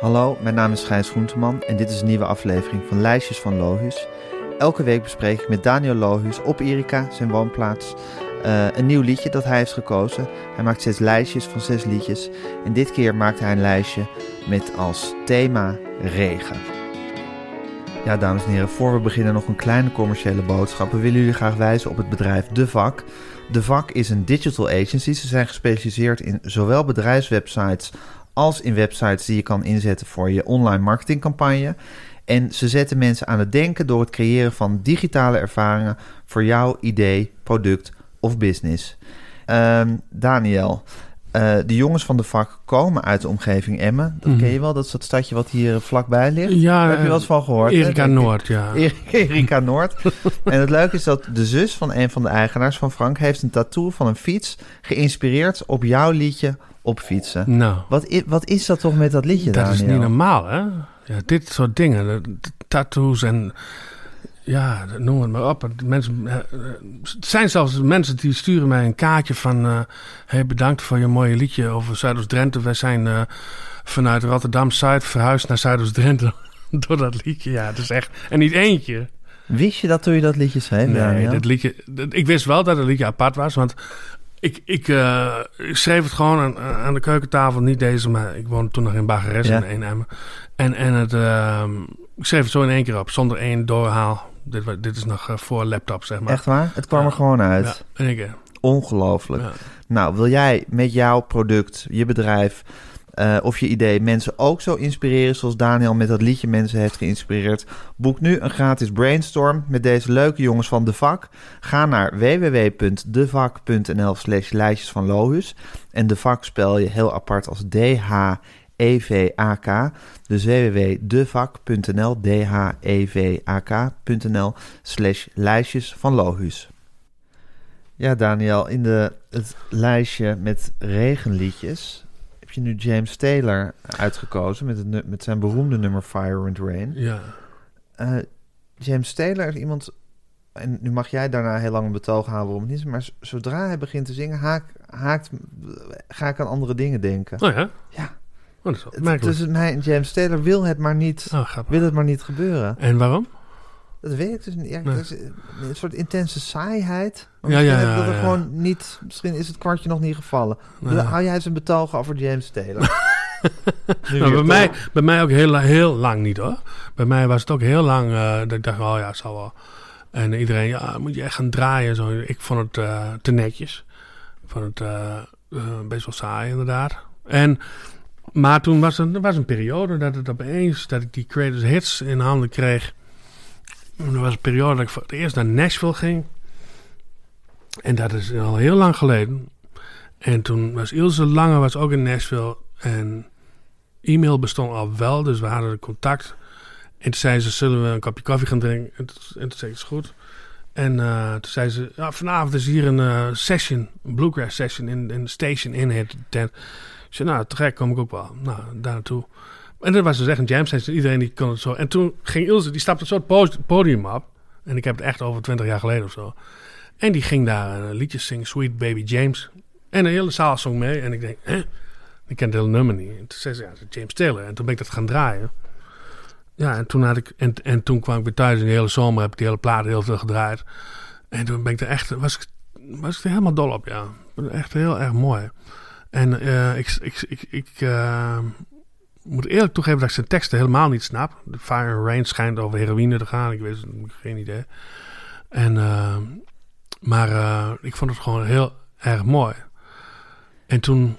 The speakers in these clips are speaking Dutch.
Hallo, mijn naam is Gijs Groenteman en dit is een nieuwe aflevering van Lijstjes van Lohus. Elke week bespreek ik met Daniel Lohus op Erika, zijn woonplaats, uh, een nieuw liedje dat hij heeft gekozen. Hij maakt zes lijstjes van zes liedjes en dit keer maakt hij een lijstje met als thema regen. Ja, dames en heren, voor we beginnen nog een kleine commerciële boodschap. We willen jullie graag wijzen op het bedrijf De Vak. De Vak is een digital agency. Ze zijn gespecialiseerd in zowel bedrijfswebsites als in websites die je kan inzetten voor je online marketingcampagne. En ze zetten mensen aan het denken door het creëren van digitale ervaringen voor jouw idee, product of business. Ehm, Daniel, uh, de jongens van de vak komen uit de omgeving Emmen. Dat ken je wel, dat is dat stadje wat hier vlakbij ligt. Ja, Daar heb je wel eens van gehoord. Erika Noord, ja. Erika Noord. en het leuke is dat de zus van een van de eigenaars van Frank... heeft een tattoo van een fiets geïnspireerd op jouw liedje op fietsen. Nou. Wat, is, wat is dat toch met dat liedje, Dat Daniel? is niet normaal, hè? Ja, dit soort dingen. Tattoos en... Ja, noem het maar op. Mensen, eh, het zijn zelfs mensen die sturen mij een kaartje van... Uh, hey, bedankt voor je mooie liedje over Zuidoost-Drenthe. Wij zijn uh, vanuit Rotterdam-Zuid verhuisd naar Zuidoost-Drenthe door dat liedje. Ja, het is echt... En niet eentje. Wist je dat toen je dat liedje schreef, Nee, dat liedje... ik wist wel dat het liedje apart was, want... Ik, ik, uh, ik schreef het gewoon aan, aan, de keukentafel, niet deze, maar ik woonde toen nog in Baggeres Ja. in Eenemmen. En, en het, uh, ik schreef het zo in één keer op, zonder één doorhaal. Dit, dit is nog uh, voor laptop, zeg maar. Echt waar? Het kwam er gewoon uit. Ja, in één keer. Ongelooflijk. Nou, wil jij met jouw product, je bedrijf eh, of je idee mensen ook zo inspireren zoals Daniel met dat liedje mensen heeft geïnspireerd? Boek nu een gratis brainstorm met deze leuke jongens van De Vak. Ga naar www.devak.nl slash lijstjes van Lohus. En De Vak spel je heel apart als D-H-E-V-A-K. Dus www.devak.nl, D-H-E-V-A-K.nl slash lijstjes van Lohus. Ja, Daniel, in de, het lijstje met regenliedjes heb je nu James Taylor uitgekozen met, het, met zijn beroemde nummer Fire and Rain. Ja. Eh, James Taylor is iemand, en nu mag jij daarna heel lang een betoog houden waarom het niet is, maar zodra hij begint te zingen, haak, haakt, ga ik aan andere dingen denken. Oh ja? Ja. Oh, dat is wel Het- merkelijk. Tussen mij en James Taylor wil het maar niet, Oh, wil het maar niet gebeuren. En waarom? Dat weet ik dus niet. Ja, Nee. dat is een soort intense saaiheid. Maar Ja, ja, dat ja, er ja. gewoon niet... Misschien is het kwartje nog niet gevallen. Nee. Dan Hou jij een betoog over James Taylor? Nou, bij, mij, toch? bij mij ook heel, heel lang niet hoor. Bij mij was het ook heel lang eh, dat ik dacht, oh ja, het zal wel. En iedereen, ja, moet je echt gaan draaien. Zo. Ik vond het eh, te netjes. Ik vond het eh, eh, best wel saai inderdaad. En, maar toen was er, er was een periode dat het opeens, dat ik die Creators Hits in handen kreeg. Er was een periode dat ik voor het eerst naar Nashville ging. En dat is al heel lang geleden. En toen was Ilse Lange was ook in Nashville. En e-mail bestond al wel, dus we hadden contact. En toen zei ze, zullen we een kopje koffie gaan drinken? En toen, en toen zei is goed. En eh, toen zei ze, ja, vanavond is hier een eh, session, een bluegrass session in, in de station in het tent. Ik zei, nou, te gek, kom ik ook wel. Nou, daar naartoe. En dat was dus echt een jam session. Iedereen die kon het zo. En toen ging Ilse, die stapte zo het podium op. En ik heb het echt over twintig jaar geleden of zo. En die ging daar een liedje zingen, Sweet Baby James. En de hele zaal zong mee. En ik denk, hè? Ik ken het hele nummer niet. En toen zei ze, ja, James Taylor. En toen ben ik dat gaan draaien. Ja, en toen, had ik, en, en toen kwam ik weer thuis. En de hele zomer heb ik die hele plaat heel veel gedraaid. En toen ben ik er echt, was ik, was ik helemaal dol op, ja. Echt heel erg mooi. En eh, ik, ik, ik, ik eh, moet eerlijk toegeven dat ik zijn teksten helemaal niet snap. The Fire and Rain schijnt over heroïne te gaan. Ik weet het, geen idee. En, eh, maar eh, ik vond het gewoon heel erg mooi. En toen,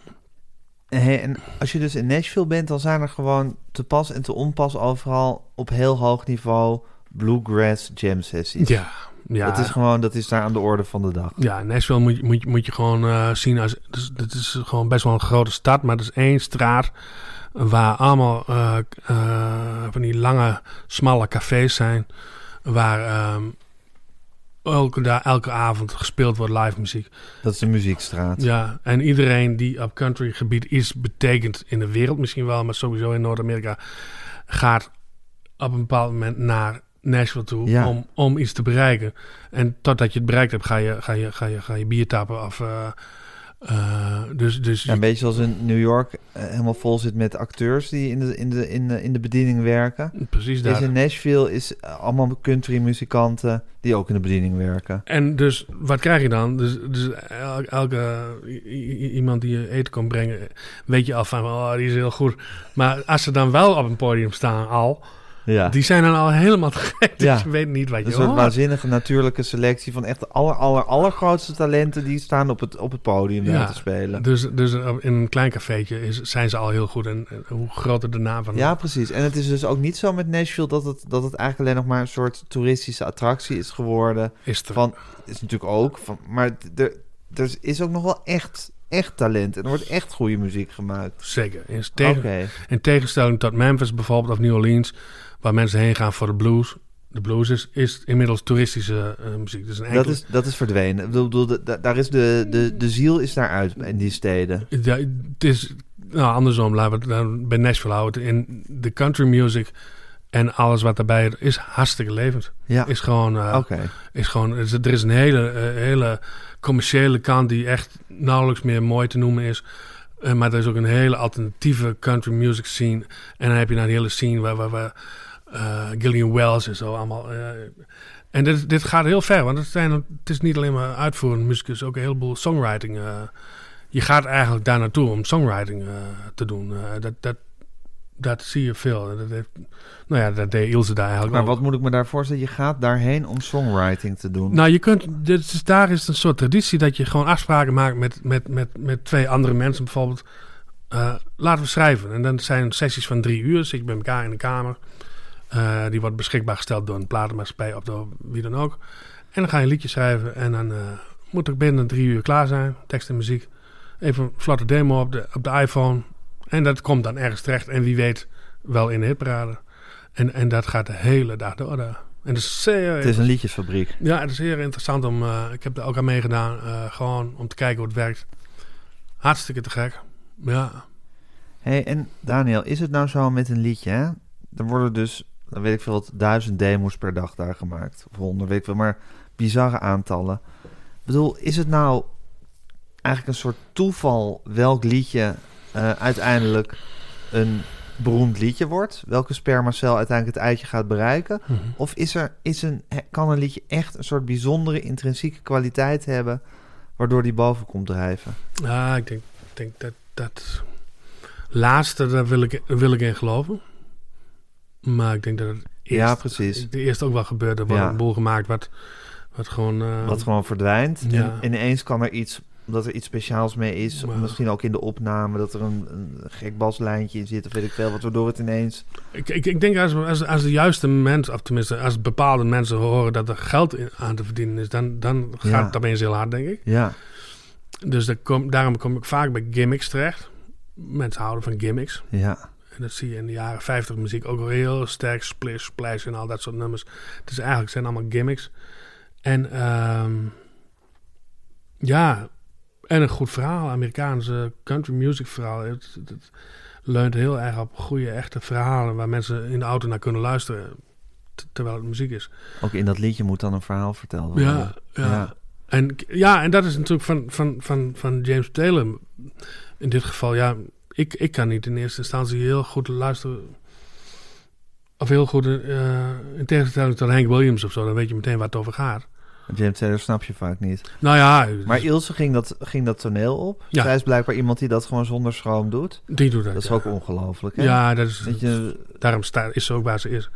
Hey, en als je dus in Nashville bent, dan zijn er gewoon te pas en te onpas overal op heel hoog niveau bluegrass jam sessies. ja, ja. Dat is gewoon, dat is daar aan de orde van de dag. Ja, Nashville moet je, moet je, moet je gewoon eh, zien als... Dus, het is gewoon best wel een grote stad, maar het is één straat waar allemaal eh, eh, van die lange, smalle cafés zijn. Waar ehm, elke, da- elke avond gespeeld wordt live muziek. Dat is de muziekstraat. Ja, en iedereen die op countrygebied is betekend in de wereld misschien wel, maar sowieso in Noord-Amerika, gaat op een bepaald moment naar Nashville toe Ja. om, om iets te bereiken. En totdat je het bereikt hebt, ga je, ga je, ga je, ga je bier tappen of, eh, Eh, dus dus Ja, een beetje zoals in New York eh, helemaal vol zit met acteurs die in de, in de, in de, in de bediening werken. precies Is daar. in Nashville is eh, allemaal country muzikanten die ook in de bediening werken. En dus, wat krijg je dan? Dus, dus el- elke iemand die je eten kan brengen, weet je al van, oh, die is heel goed. Maar als ze dan wel op een podium staan al, Ja. die zijn dan al helemaal te gek. Dus Ja. je weet niet wat Een je soort hoort. waanzinnige natuurlijke selectie van echt de aller, aller, allergrootste talenten die staan op het, op het podium Ja. te spelen. Dus, dus in een klein cafeetje is, zijn ze al heel goed. En, en hoe groter de naam van Ja, precies. En het is dus ook niet zo met Nashville dat het, dat het eigenlijk alleen nog maar een soort toeristische attractie is geworden. is er. Van, is natuurlijk ook, van, maar er is ook nog wel echt, echt talent. En er wordt echt goede muziek gemaakt. Zeker. In, tegen, in tegenstelling tot Memphis bijvoorbeeld of New Orleans, waar mensen heen gaan voor de blues. De blues is, is inmiddels toeristische eh, muziek. Dus een Dat is, dat is verdwenen. Ik bedoel, de- de- daar is de, de, de ziel is daaruit in die steden. Ja, het is nou, andersom. Laten we het dan bij Nashville houden. In de country music en alles wat daarbij is hartstikke levend. Ja, Is gewoon, eh, is gewoon er is, er is een hele, eh, hele commerciële kant die echt nauwelijks meer mooi te noemen is. Eh, maar er is ook een hele alternatieve country music scene. En dan heb je nou een hele scene waar, waar, waar Gillian Wells en zo allemaal. en dit, dit gaat heel ver, want het, zijn, het is niet alleen maar uitvoerend muzikus, ook een heleboel songwriting. je gaat eigenlijk daar naartoe om songwriting te doen. Dat, dat, dat zie je veel. Dat heeft, nou ja, dat deed Ilse daar eigenlijk Maar ook. wat moet ik me daarvoor voorstellen? Je gaat daarheen om songwriting te doen. Nou, je kunt, dit is, daar is een soort traditie dat je gewoon afspraken maakt met, met, met, met twee andere mensen. Bijvoorbeeld, eh, laten we schrijven. En dan zijn sessies van drie uur, zit je bij elkaar in de kamer. Eh, die wordt beschikbaar gesteld door een platenmaatschappij of door wie dan ook. En dan ga je een liedje schrijven en dan eh, moet er binnen drie uur klaar zijn. Tekst en muziek. Even een vlotte demo op de, op de iPhone. En dat komt dan ergens terecht. En wie weet wel in de hitparade. En, en dat gaat de hele dag door. daar. En dat is zeer het is een liedjesfabriek. ja, het is heel interessant om. eh, ik heb er ook aan meegedaan. eh, gewoon om te kijken hoe het werkt. Hartstikke te gek. Ja. hey, en Daniel, is het nou zo met een liedje? Hè? Er worden dus, dan weet ik veel, wat duizend demos per dag daar gemaakt. Of honderd, weet ik veel, maar bizarre aantallen. Ik bedoel, is het nou eigenlijk een soort toeval welk liedje eh, uiteindelijk een beroemd liedje wordt? Welke spermacel uiteindelijk het eitje gaat bereiken? Mhm. Of is er, is een, kan een liedje echt een soort bijzondere intrinsieke kwaliteit hebben... waardoor die boven komt drijven? Ja, ik denk, denk dat dat laatste, daar wil ik, wil ik in geloven. Maar ik denk dat het eerst, Ja, precies. de eerste ook wel gebeurde. Er wordt Ja. een boel gemaakt wat, wat gewoon... eh, Wat gewoon verdwijnt. Ja. En ineens kan er iets, dat er iets speciaals mee is. Of misschien ook in de opname dat er een, een gek baslijntje in zit. Of weet ik veel, wat waardoor het ineens... ik, ik, ik denk als, als, als de juiste mensen, of tenminste als bepaalde mensen horen dat er geld in, aan te verdienen is, dan, dan gaat Ja. het opeens heel hard, denk ik. Ja, Dus daar kom, daarom kom ik vaak bij gimmicks terecht. Mensen houden van gimmicks. ja. En dat zie je in de jaren 50 muziek ook wel heel sterk. Splish, splash en al dat soort nummers. Het is eigenlijk zijn allemaal gimmicks. En ehm, ja, en een goed verhaal. Amerikaanse country music verhaal. Het, het, het leunt heel erg op goede, echte verhalen... waar mensen in de auto naar kunnen luisteren... terwijl het muziek is. Ook in dat liedje moet dan een verhaal verteld worden. Ja, ja. Ja. En, ja, en dat is natuurlijk van, van, van, van James Taylor. In dit geval, ja, ik, ik kan niet in eerste instantie heel goed luisteren. Of heel goed, eh, in tegenstelling tot Hank Williams of zo, dan weet je meteen waar het over gaat. James Taylor snap je vaak niet. Nou ja, Maar Ilse ging dat, ging dat toneel op. Ja. Zij is blijkbaar iemand die dat gewoon zonder schroom doet. die doet dat. Dat is ja. ook ongelooflijk, hè? Ja, dat is, Dat je, daarom sta, is ze ook waar ze is.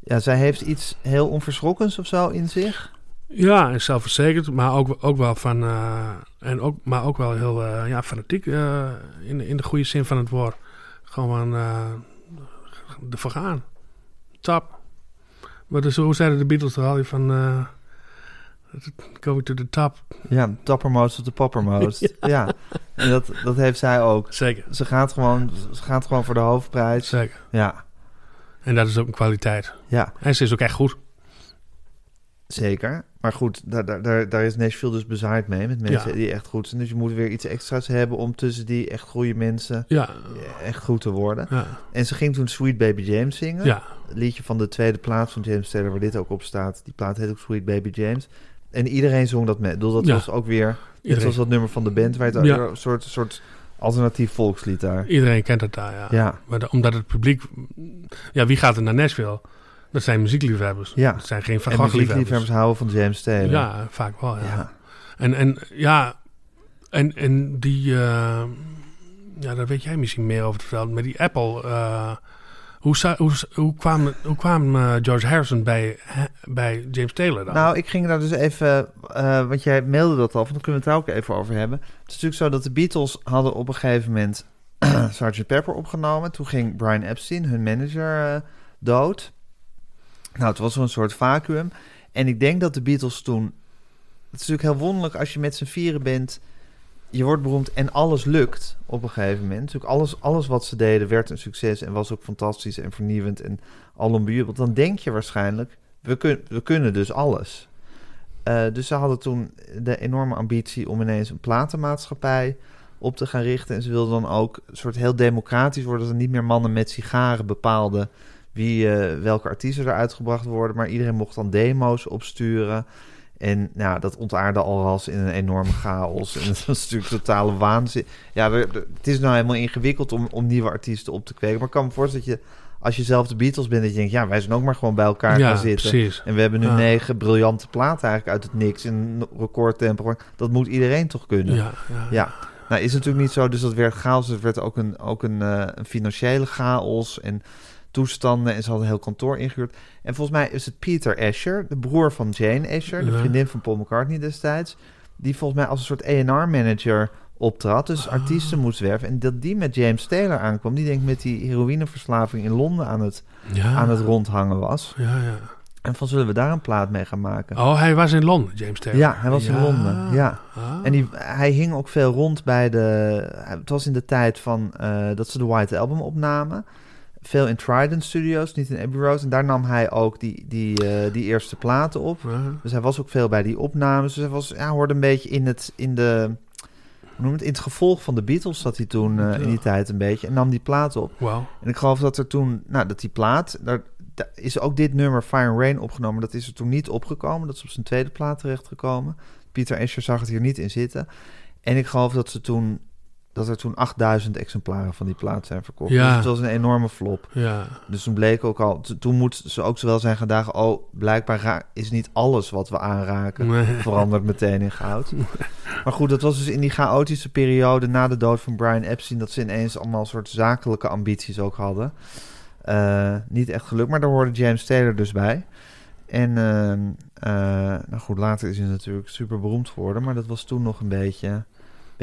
ja, zij heeft iets heel onverschrokkens of zo in zich. Ja, en zelfverzekerd, maar ook, ook wel van. eh, en ook, maar ook wel heel eh, ja, fanatiek eh, in, de- in de goede zin van het woord. Gewoon uh, ervoor gaan. Top. Maar dus, hoe zeiden de Beatles er al? Van. Going to the top. Ja, toppermost of de poppermost. ja. En dat, dat heeft zij ook. Zeker. Ze gaat gewoon, ze gaat gewoon voor de hoofdprijs. Zeker. Ja, En dat is ook een kwaliteit. ja, En ze is ook echt goed. zeker. Maar goed, daar, daar, daar, is Nashville dus bezaaid mee. Met mensen Ja. die echt goed zijn. Dus je moet weer iets extra's hebben om tussen die echt goede mensen Ja. echt goed te worden. Ja. En ze ging toen Sweet Baby James zingen. ja. Het liedje van de tweede plaat van James Taylor, waar dit ook op staat. Die plaat heet ook Sweet Baby James. En iedereen zong dat met. Ik bedoel, dat Ja. was ook weer... Dit was dat nummer van de band, waar het Ja. een soort, soort alternatief volkslied daar. Iedereen kent het daar, ja. Ja, Maar de- omdat het publiek... Ja, wie gaat er naar Nashville? Dat zijn muziekliefhebbers. Ja. Dat zijn geen en Van Gogh muziekliefhebbers liefhebbers. houden van James Taylor. Ja, vaak wel, ja. ja. En, en ja, en, en die... eh, ja, daar weet jij misschien meer over te vertellen. Maar die Apple... eh, hoe, hoe, kwam, hoe kwam eh, George Harrison bij, bij James Taylor dan? Nou, ik ging daar dus even, eh, want jij mailde dat al, want dan kunnen we het daar ook even over hebben. Het is natuurlijk zo dat de Beatles hadden op een gegeven moment Sgt. Pepper opgenomen. Toen ging Brian Epstein, hun manager, eh, dood. Nou, het was zo'n soort vacuüm. En ik denk dat de Beatles toen... Het is natuurlijk heel wonderlijk als je met z'n vieren bent... Je wordt beroemd en alles lukt op een gegeven moment. Alles, alles wat ze deden werd een succes en was ook fantastisch en vernieuwend en alom bejubeld. Dan denk je waarschijnlijk, we, kun, we kunnen dus alles. Eh, dus ze hadden toen de enorme ambitie om ineens een platenmaatschappij op te gaan richten. En ze wilden dan ook een soort heel democratisch worden. Dat er niet meer mannen met sigaren bepaalden wie, eh, welke artiesten er uitgebracht worden. Maar iedereen mocht dan demo's opsturen. En nou, dat ontaarde al ras in een enorme chaos. En dat was natuurlijk totale waanzin. Ja, er- er- het is nou helemaal ingewikkeld om, om nieuwe artiesten op te kweken. Maar ik kan me voorstellen dat je, als je zelf de Beatles bent, dat je denkt, ja, wij zijn ook maar gewoon bij elkaar ja, gaan zitten. precies. En we hebben nu Ja. negen briljante platen eigenlijk uit het niks in recordtempo. Dat moet iedereen toch kunnen? Ja, ja, Ja. Nou, is natuurlijk niet zo, dus dat werd chaos. Het werd ook een, ook een, eh, een financiële chaos en toestanden. En ze hadden een heel kantoor ingehuurd. En volgens mij is het Peter Asher, de broer van Jane Asher, de vriendin van Paul McCartney destijds. Die volgens mij als een soort A&R-manager optrad. Dus Ah. artiesten moest werven. En dat die met James Taylor aankwam. Die denk ik met die heroïneverslaving in Londen aan het, ja. aan het rondhangen was. Ja, ja. En van zullen we daar een plaat mee gaan maken? Oh, hij was in Londen, James Taylor. Ja, hij was in Londen, ja. Ah. En die, hij hing ook veel rond bij de. Het was in de tijd van eh, dat ze de White Album opnamen. Veel in Trident Studios, niet in Abbey Road. En daar nam hij ook die, die, eh, die eerste platen op. Dus hij was ook veel bij die opnames. Dus hij was, ja, hoorde een beetje in het, in de. Noem het? In het gevolg van de Beatles zat hij toen eh, in die tijd een beetje. En nam die platen op. En ik geloof dat er toen, nou, dat die plaat, daar, daar is ook dit nummer Fire and Rain opgenomen. Dat is er toen niet opgekomen. Dat is op zijn tweede plaat terechtgekomen. Pieter Escher zag het hier niet in zitten. En ik geloof dat ze toen, dat er toen 8000 exemplaren van die plaat zijn verkocht. Ja. Dus het was een enorme flop. Ja. Dus toen bleek ook al, toen moeten ze ook zo wel zijn gedacht, oh, blijkbaar is niet alles wat we aanraken Nee. verandert meteen in goud. Maar goed, dat was dus in die chaotische periode na de dood van Brian Epstein... dat ze ineens allemaal soort zakelijke ambities ook hadden. Eh, niet echt gelukt, maar daar hoorde James Taylor dus bij. En ehm, eh, nou goed, later is hij natuurlijk super beroemd geworden... maar dat was toen nog een beetje,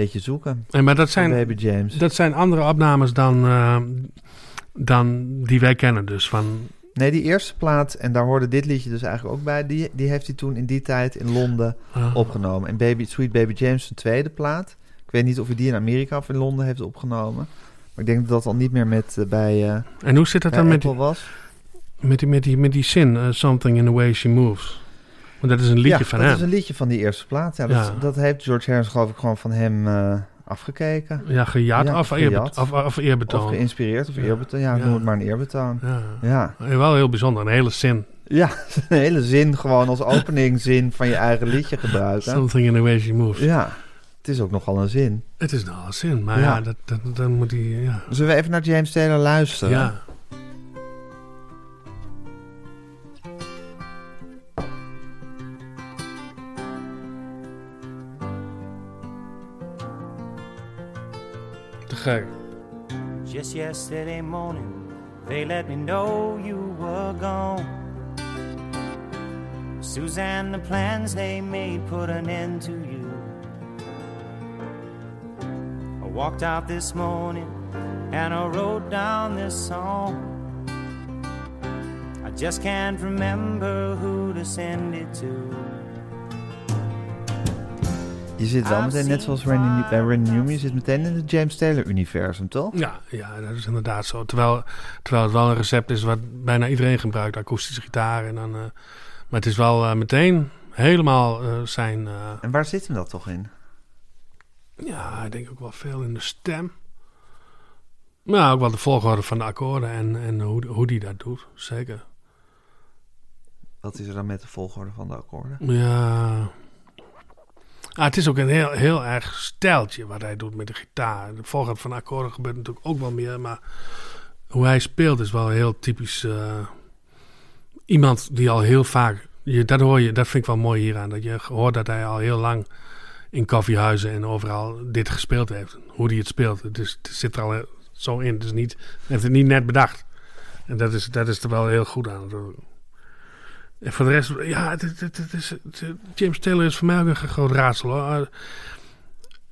beetje zoeken. En maar dat zijn, Baby James. dat zijn andere opnames dan, eh, dan die wij kennen dus. Van, Nee, die eerste plaat, en daar hoorde dit liedje dus eigenlijk ook bij... die, die heeft hij toen in die tijd in Londen ah, opgenomen. En Baby, Sweet Baby James, zijn tweede plaat. Ik weet niet of hij die in Amerika of in Londen heeft opgenomen. Maar ik denk dat dat al niet meer met, eh, bij, eh En hoe zit dat dan met die, was. met die, met die, met die zin? something in the way she moves. Want dat is een liedje ja, van dat hem. is een liedje van die eerste plaat. Ja, dat, Ja. dat heeft George Harrison geloof ik gewoon van hem eh, afgekeken. Ja, gejat Ja, of, eerbetoon. Of, of eerbetoon. Of geïnspireerd of eerbetoon. Ja, noem het maar een eerbetoon. ja. Wel heel bijzonder. Een hele zin. ja een hele zin gewoon als openingzin van je eigen liedje gebruiken. Something in the way she moves. Ja, het is ook nogal een zin. Het is nou een zin. Maar Ja. ja, dat, dat, dan moet hij... Ja. Zullen we even naar James Taylor luisteren? ja. Just yesterday morning, they let me know you were gone. Suzanne, the plans they made put an end to you. I walked out this morning and I wrote down this song. I just can't remember who to send it to. Je zit wel meteen, net zoals Randy, bij Randy Newman, je zit meteen in het James Taylor-universum, toch? Ja, ja, dat is inderdaad zo. Terwijl, terwijl het wel een recept is wat bijna iedereen gebruikt. Akoestische gitaar. En dan, eh, maar het is wel eh, meteen helemaal eh, zijn... eh, En waar zit hem dat toch in? ja, ik denk ook wel veel in de stem. Maar ook wel de volgorde van de akkoorden en, en hoe, hoe die dat doet. Zeker. Wat is er dan met de volgorde van de akkoorden? Ja. Ah, het is ook een heel, heel erg stijltje wat hij doet met de gitaar. De volgorde van de akkoorden gebeurt natuurlijk ook wel meer, maar hoe hij speelt is wel heel typisch. eh, iemand die al heel vaak. Je, dat hoor je, dat vind ik wel mooi hieraan. Dat je hoort dat hij al heel lang in koffiehuizen en overal dit gespeeld heeft. Hoe hij het speelt. Het, het zit er al zo in. Is niet, heeft het niet net bedacht. En dat is, dat is er wel heel goed aan. En voor de rest, ja, het, is, het- James Taylor is voor mij ook een groot raadsel. Hoor. Uh,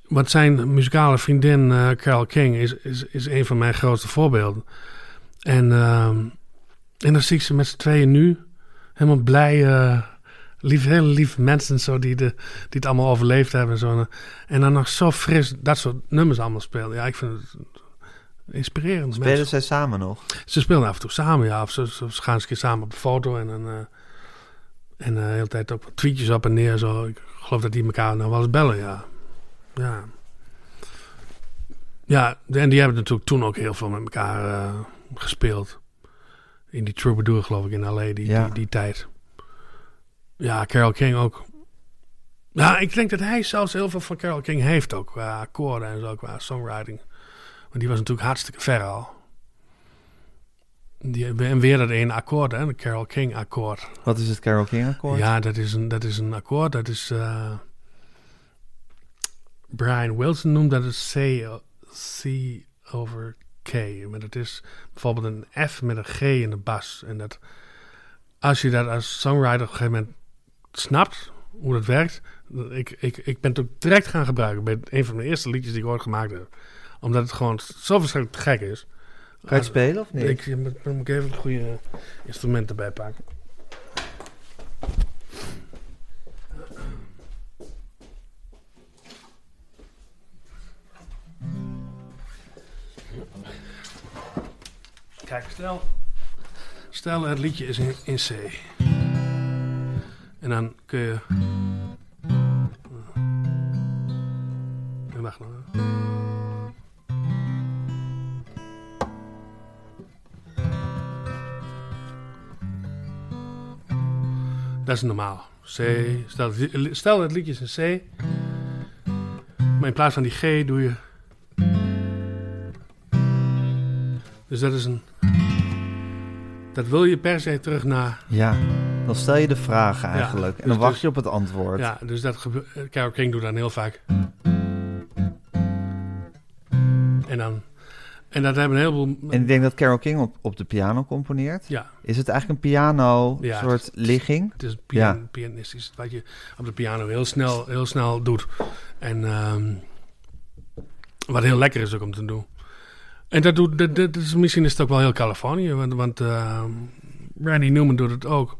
Want zijn muzikale vriendin eh, Carole King is, is, is een van mijn grootste voorbeelden. En, ehm, en dan zie ik ze met z'n tweeën nu helemaal blij, eh, lief, hele lieve mensen zo die, de, die het allemaal overleefd hebben. En, zo. En dan nog zo fris dat soort nummers allemaal spelen. Ja, ik vind het inspirerend. Spelen zij samen nog? Ze spelen af en toe samen, ja. Of ze, ze gaan eens een keer samen op een foto en dan... en eh, de hele tijd ook wat tweetjes op en neer. Zo. Ik geloof dat die elkaar nou wel eens bellen, ja. Ja. Ja, en die hebben natuurlijk toen ook heel veel met elkaar eh, gespeeld. In die Troubadour, geloof ik, in L.A. Die, Ja. die, die tijd. Ja, Carole King ook. Ja, ik denk dat hij zelfs heel veel van Carole King heeft ook. Qua akkoorden en zo, qua songwriting. Want die was natuurlijk hartstikke ver al. Die, en weer dat ene akkoord, hè, de Carole King akkoord. Wat is het Carol King akkoord? Ja, dat is een, dat is een akkoord. Dat is. eh, Brian Wilson noemt dat een C, C over K. Maar dat is bijvoorbeeld een F met een G in de bas. En dat. Als je dat als songwriter op een gegeven moment snapt hoe dat werkt. Ik, ik, ik ben het ook direct gaan gebruiken bij een van mijn eerste liedjes die ik ooit gemaakt heb. Omdat het gewoon zo verschrikkelijk gek is. Ga je het spelen of niet? Ik moet, moet ik even het goede instrument erbij pakken. Kijk, stel, stel het liedje is in, in C. En dan kun je... Eh, Wacht nog. Dat is normaal. C. Stel, stel het liedje is een C. Maar in plaats van die G doe je. Dus dat is een. Dat wil je per se terug naar. Ja, dan stel je de vragen eigenlijk. en dan dus- wacht dus- je op het antwoord. Ja, dus dat gebeurt. Carole King doet dan heel vaak. En dat hebben een heleboel. En ik denk dat Carol King op, op de piano componeert. Ja, Is het eigenlijk een piano Ja, soort ligging? het is pian, Ja. pianistisch. Wat je op de piano heel snel, heel snel doet. En ehm, wat heel lekker is ook om te doen. En dat doet, dat, dat is, misschien is het ook wel heel Californië, want, want ehm, Randy Newman doet het ook.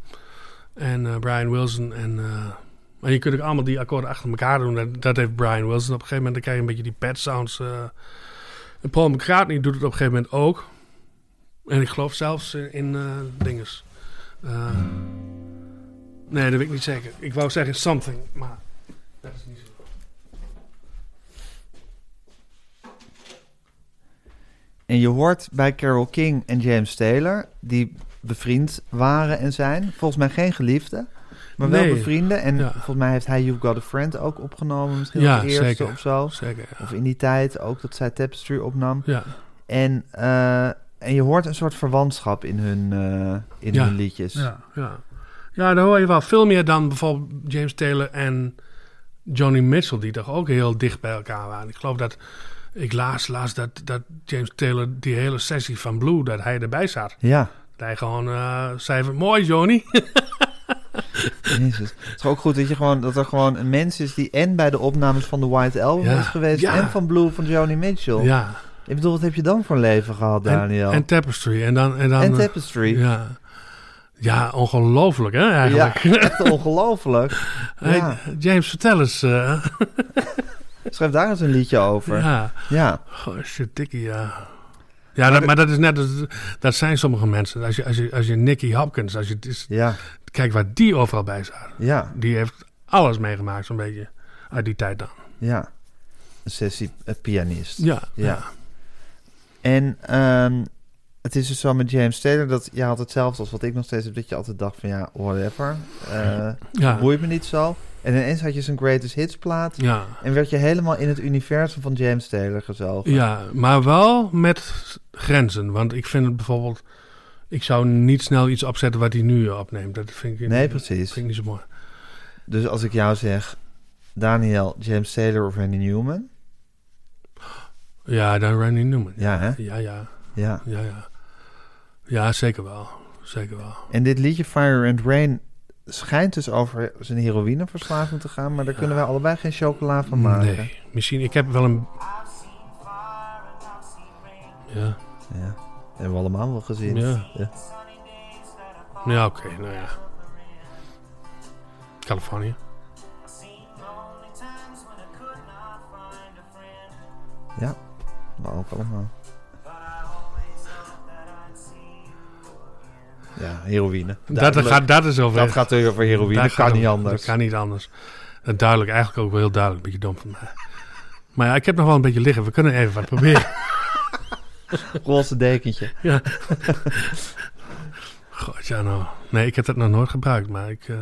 En eh, Brian Wilson. En, eh, maar je kunt ook allemaal die akkoorden achter elkaar doen. Dat, dat heeft Brian Wilson. Op een gegeven moment dan krijg je een beetje die pad sounds. eh. En Paul McCartney doet het op een gegeven moment ook. En ik geloof zelfs in, in eh, dinges. Eh, nee, dat weet ik niet zeker. Ik wou zeggen something, maar dat is niet zo. En je hoort bij Carol King en James Taylor, die bevriend waren en zijn. Volgens mij geen geliefden, maar wel Nee. bevrienden. En Ja. volgens mij heeft hij You've Got a Friend ook opgenomen. Misschien Ja, als eerste zeker. of zo. Zeker, ja. Of in die tijd ook dat zij Tapestry opnam. Ja, En, eh, en je hoort een soort verwantschap in hun, eh, in Ja. hun liedjes. ja, ja. Ja, daar hoor je wel veel meer dan bijvoorbeeld James Taylor en Johnny Mitchell, die toch ook heel dicht bij elkaar waren. Ik geloof dat, ik laas, laas dat, dat James Taylor die hele sessie van Blue, dat hij erbij zat. Ja, Dat hij gewoon eh, zei van, mooi Johnny. Jezus. Het is ook goed dat, je gewoon, dat er gewoon een mens is die en bij de opnames van de White Album Ja. is geweest Ja. en van Blue van Johnny Mitchell. ja, Ik bedoel, wat heb je dan voor een leven gehad, Daniel? en, en Tapestry. En dan... En, dan, En Tapestry. Ja, ja ongelooflijk hè eigenlijk. Ja, echt ongelooflijk. Hey, Ja. James, vertel eens. eh, Schrijf daar eens een liedje over. Ja. ja, goh, shit, dikkie, ja. Ja, dat, maar dat is net, dat zijn sommige mensen. Als je, als je, als je Nicky Hopkins, als je is, Ja, kijk waar die overal bij staat. ja, Die heeft alles meegemaakt, zo'n beetje, uit die tijd dan. ja. Een sessie eh, pianist. Ja, Ja. ja. En ehm, Het is dus zo met James Taylor dat je had hetzelfde als wat ik nog steeds heb. Dat je altijd dacht van ja, whatever. eh Ja, boeit me niet zo. En ineens had je zijn greatest hits plaat. ja, En werd je helemaal in het universum van James Taylor gezogen. ja, maar wel met grenzen. Want ik vind het bijvoorbeeld... Ik zou niet snel iets opzetten wat hij nu opneemt. Dat vind ik, Nee, dat precies. vind ik niet zo mooi. Dus als ik jou zeg, Daniel, James Taylor of Randy Newman. Ja, dan Randy Newman. Ja, hè? Ja, ja, Ja. ja, ja. Ja, zeker wel. Zeker wel. En dit liedje Fire and Rain schijnt dus over zijn heroïneverslaving te gaan. Maar daar kunnen wij allebei geen chocola van maken. Nee, misschien... Ik heb wel een... Ja, Ja, hebben we allemaal wel gezien. Ja. Ja. ja oké, nou ja. Californië. Ja, maar ook allemaal. Ja, heroïne. Dat, gaat, dat is over. dat gaat er over heroïne, dat kan niet anders. Dat kan niet anders. Duidelijk, eigenlijk ook wel heel duidelijk. Een beetje dom van mij. Maar ja, ik heb nog wel een beetje liggen. We kunnen even wat proberen. Roze dekentje. ja. God, ja nou. Nee, ik heb dat nog nooit gebruikt, maar ik... eh,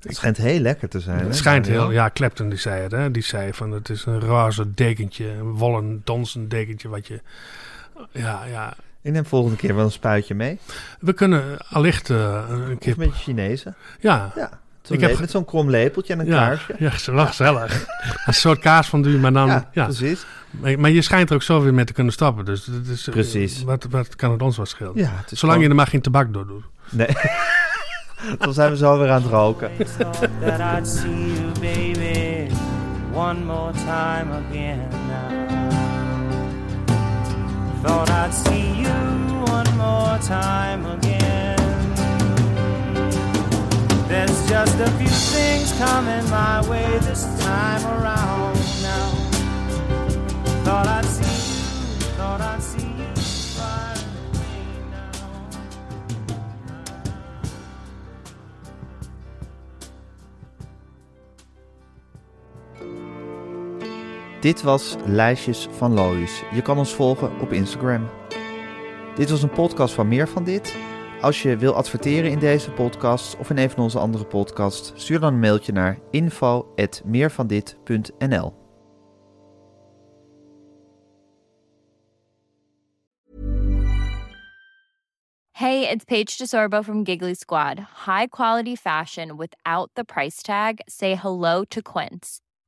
Het schijnt heel lekker te zijn. het hè, schijnt Daniel? heel... Ja, Clapton die zei het, hè. Die zei van, het is een roze dekentje. Een wollen, donzen dekentje wat je... Ja, ja. Ik neem volgende keer wel een spuitje mee. We kunnen allicht eh, een keer... Met Chinezen. Ja, Ja. Ik heb met zo'n krom lepeltje en een ja, kaarsje. ja, gezellig. gezellig. een soort kaas van duur, maar dan... Ja, Ja, precies. Maar, je schijnt er ook zo weer mee te kunnen stappen. Dus het is, eh, Precies. Wat, wat kan het ons wat schelen? Ja, Zolang je er maar geen tabak door doet. Nee. Dan zijn we zo weer aan het roken. always thought that I'd see you, baby, one more time again just a few things coming my way this time around now. Thought I'd see you, thought I'd see you. Dit was Lijstjes van Lois. Je kan ons volgen op Instagram. Dit was een podcast van Meer van Dit. Als je wil adverteren in deze podcast of in een van onze andere podcasts, stuur dan een mailtje naar info.meervandit.nl. Hey, it's Paige DeSorbo from Giggly Squad. High quality fashion without the price tag. Say hello to Quince.